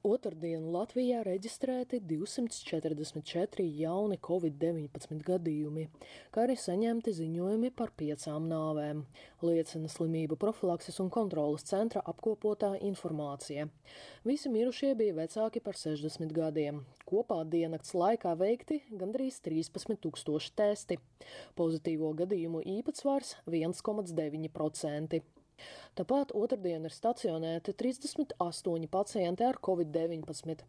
Otradien Latvijā reģistrēti 244 jauni covid-19 gadījumi, kā arī saņemti ziņojumi par piecām nāvēm, liecina slimību profilakses un kontrolas centra apkopotā informācija. Visi mirušie bija vecāki par 60 gadiem. Kopā diennakts laikā veikti gandrīz 13 tūkstoši testi. Pozitīvo gadījumu īpatsvars 1,9%. Tāpat otrdien ir stacionēti 38 pacienti ar covid-19.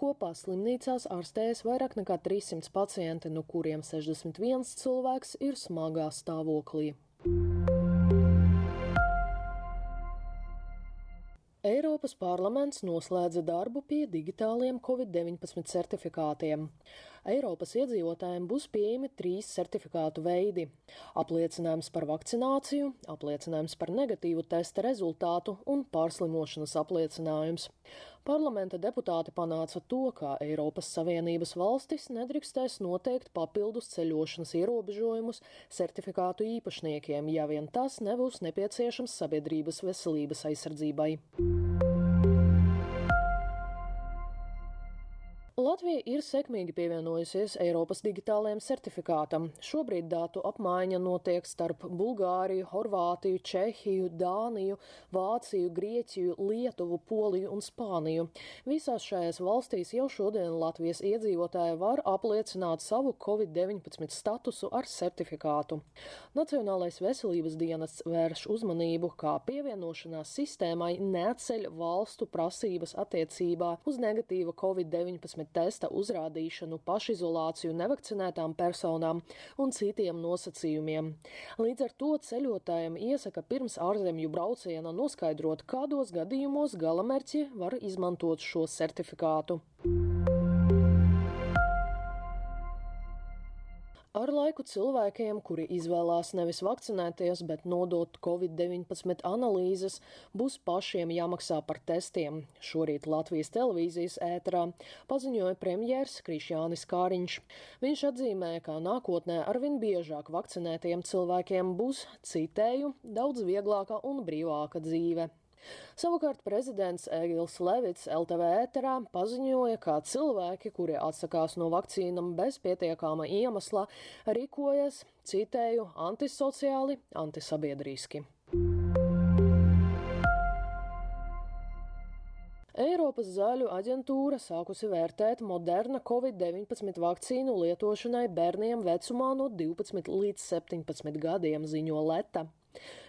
Kopā slimnīcās ārstējas vairāk nekā 300 pacienti, no kuriem 61 cilvēks ir smagā stāvoklī. Eiropas parlaments noslēdza darbu pie digitāliem Covid-19 certifikātiem. Eiropas iedzīvotājiem būs pieejami trīs certifikātu veidi - apliecinājums par vakcināciju, apliecinājums par negatīvu testa rezultātu un pārslimošanas apliecinājums. Parlamenta deputāti panāca to, ka Eiropas Savienības valstis nedrīkstēs noteikt papildus ceļošanas ierobežojumus certifikātu īpašniekiem, ja vien tas nebūs nepieciešams sabiedrības veselības aizsardzībai. Latvija ir sekmīgi pievienojusies Eiropas digitālajiem certifikātam. Šobrīd datu apmaiņa notiek starp Bulgāriju, Horvātiju, Čehiju, Dāniju, Vāciju, Grieķiju, Lietuvu, Poliju un Spāniju. Visās šajās valstīs jau šodien Latvijas iedzīvotāji var apliecināt savu COVID-19 statusu ar certifikātu. Nacionālais veselības dienests vērš uzmanību, kā pievienošanās sistēmai neatceļ valstu prasības attiecībā uz negatīva COVID-19 testa uzrādīšanu, pašizolāciju nevakcinētām personām un citiem nosacījumiem. Līdz ar to ceļotājiem iesaka pirms ārzemju brauciena noskaidrot, kādos gadījumos galamērķi var izmantot šo certifikātu. Ar laiku cilvēkiem, kuri izvēlās nevis vakcinēties, bet nodot covid-19 analīzes, būs pašiem jāmaksā par testiem. Šorīt Latvijas televīzijas ēterā paziņoja premjērs Krišjānis Kāriņš. Viņš atzīmē, ka nākotnē arvien biežāk vakcinētiem cilvēkiem būs, citēju, daudz vieglāka un brīvāka dzīve. Savukārt prezidents Egils Levits LTV ēterā paziņoja, ka cilvēki, kuri atsakās no vakcīnām bez pietiekama iemesla, rīkojas, citēju, antisociāli, antisabiedriski. Eiropas zāļu aģentūra sākusi vērtēt Moderna Covid-19 vakcīnu lietošanai bērniem vecumā no 12 līdz 17 gadiem, ziņo Leta.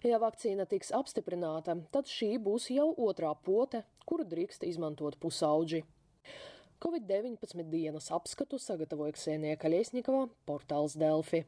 Ja vakcīna tiks apstiprināta, tad šī būs jau otrā pote, kuru drīkst izmantot pusauģi. Covid-19 dienas apskatu sagatavoja Ksēnija Kaļiesņikova, portāls Delfi.